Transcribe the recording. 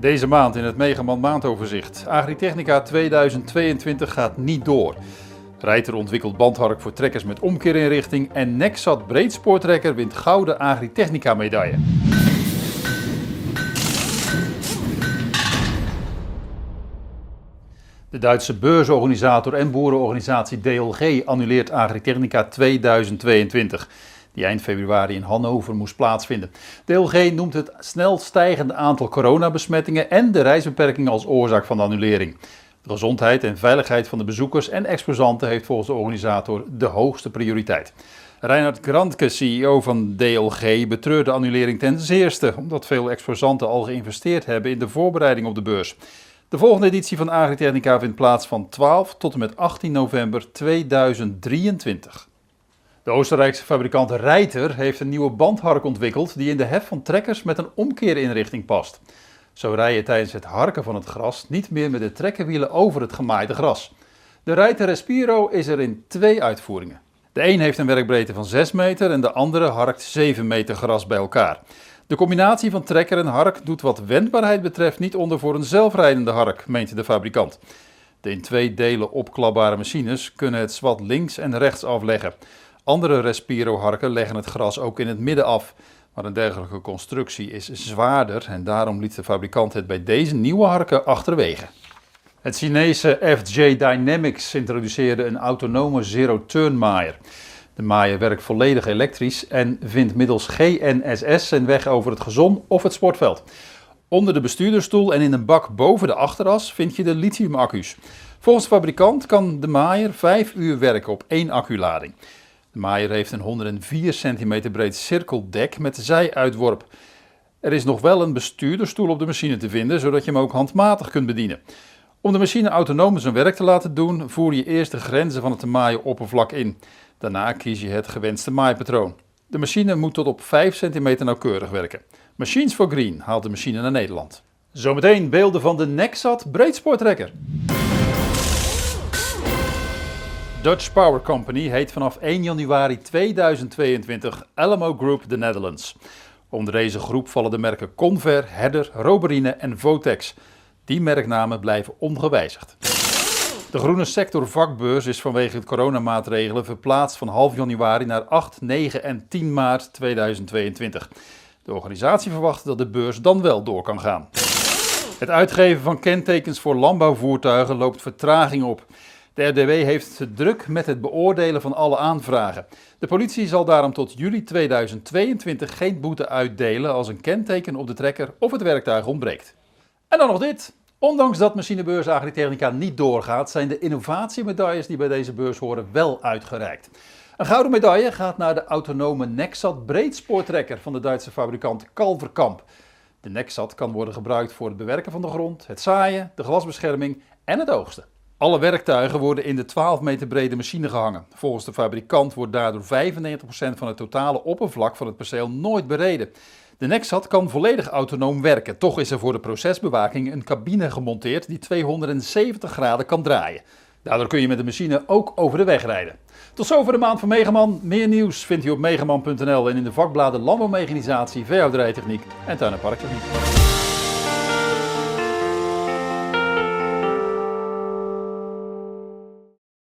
Deze maand in het Megaman maandoverzicht. Agritechnica 2022 gaat niet door. Reiter ontwikkelt bandhark voor trekkers met omkeerinrichting en Nexat breedspoortrekker wint gouden Agritechnica medaille. De Duitse beursorganisator en boerenorganisatie DLG annuleert Agritechnica 2022 die eind februari in Hannover moest plaatsvinden. DLG noemt het snel stijgende aantal coronabesmettingen en de reisbeperkingen als oorzaak van de annulering. De gezondheid en veiligheid van de bezoekers en exposanten heeft volgens de organisator de hoogste prioriteit. Reinhard Grantke, CEO van DLG, betreurt de annulering ten zeerste, omdat veel exposanten al geïnvesteerd hebben in de voorbereiding op de beurs. De volgende editie van Agritechnica vindt plaats van 12 tot en met 18 november 2023. De Oostenrijkse fabrikant Reiter heeft een nieuwe bandhark ontwikkeld die in de hef van trekkers met een omkeerinrichting past. Zo rij je tijdens het harken van het gras niet meer met de trekkerwielen over het gemaaide gras. De Reiter Respiro is er in twee uitvoeringen. De een heeft een werkbreedte van 6 meter en de andere harkt 7 meter gras bij elkaar. De combinatie van trekker en hark doet wat wendbaarheid betreft niet onder voor een zelfrijdende hark, meent de fabrikant. De in twee delen opklapbare machines kunnen het zwart links en rechts afleggen. Andere Respiro-harken leggen het gras ook in het midden af. Maar een dergelijke constructie is zwaarder en daarom liet de fabrikant het bij deze nieuwe harken achterwege. Het Chinese FJ Dynamics introduceerde een autonome zero-turn maaier. De maaier werkt volledig elektrisch en vindt middels GNSS zijn weg over het gezon of het sportveld. Onder de bestuurdersstoel en in een bak boven de achteras vind je de lithiumaccu's. Volgens de fabrikant kan de maaier 5 uur werken op één acculading. De maaier heeft een 104 cm breed cirkeldek met zijuitworp. Er is nog wel een bestuurderstoel op de machine te vinden, zodat je hem ook handmatig kunt bedienen. Om de machine autonoom zijn werk te laten doen, voer je eerst de grenzen van het te maaien oppervlak in. Daarna kies je het gewenste maaipatroon. De machine moet tot op 5 cm nauwkeurig werken. Machines for Green haalt de machine naar Nederland. Zometeen beelden van de Nexat breedsportrekker. Dutch Power Company heet vanaf 1 januari 2022 Alamo Group The Netherlands. Onder deze groep vallen de merken Conver, Herder, Roberine en Votex. Die merknamen blijven ongewijzigd. De groene sector vakbeurs is vanwege het coronamaatregelen verplaatst van half januari naar 8, 9 en 10 maart 2022. De organisatie verwacht dat de beurs dan wel door kan gaan. Het uitgeven van kentekens voor landbouwvoertuigen loopt vertraging op. De RDW heeft druk met het beoordelen van alle aanvragen. De politie zal daarom tot juli 2022 geen boete uitdelen als een kenteken op de trekker of het werktuig ontbreekt. En dan nog dit. Ondanks dat machinebeurs Agritechnica niet doorgaat, zijn de innovatiemedailles die bij deze beurs horen wel uitgereikt. Een gouden medaille gaat naar de autonome Nexat breedspoortrekker van de Duitse fabrikant Kalverkamp. De Nexat kan worden gebruikt voor het bewerken van de grond, het zaaien, de glasbescherming en het oogsten. Alle werktuigen worden in de 12 meter brede machine gehangen. Volgens de fabrikant wordt daardoor 95% van het totale oppervlak van het perceel nooit bereden. De Nexat kan volledig autonoom werken. Toch is er voor de procesbewaking een cabine gemonteerd die 270 graden kan draaien. Daardoor kun je met de machine ook over de weg rijden. Tot zover de maand van Megaman. Meer nieuws vindt u op megaman.nl en in de vakbladen Landbouwmechanisatie, Veehouderijtechniek en Tuin- en Parktechniek.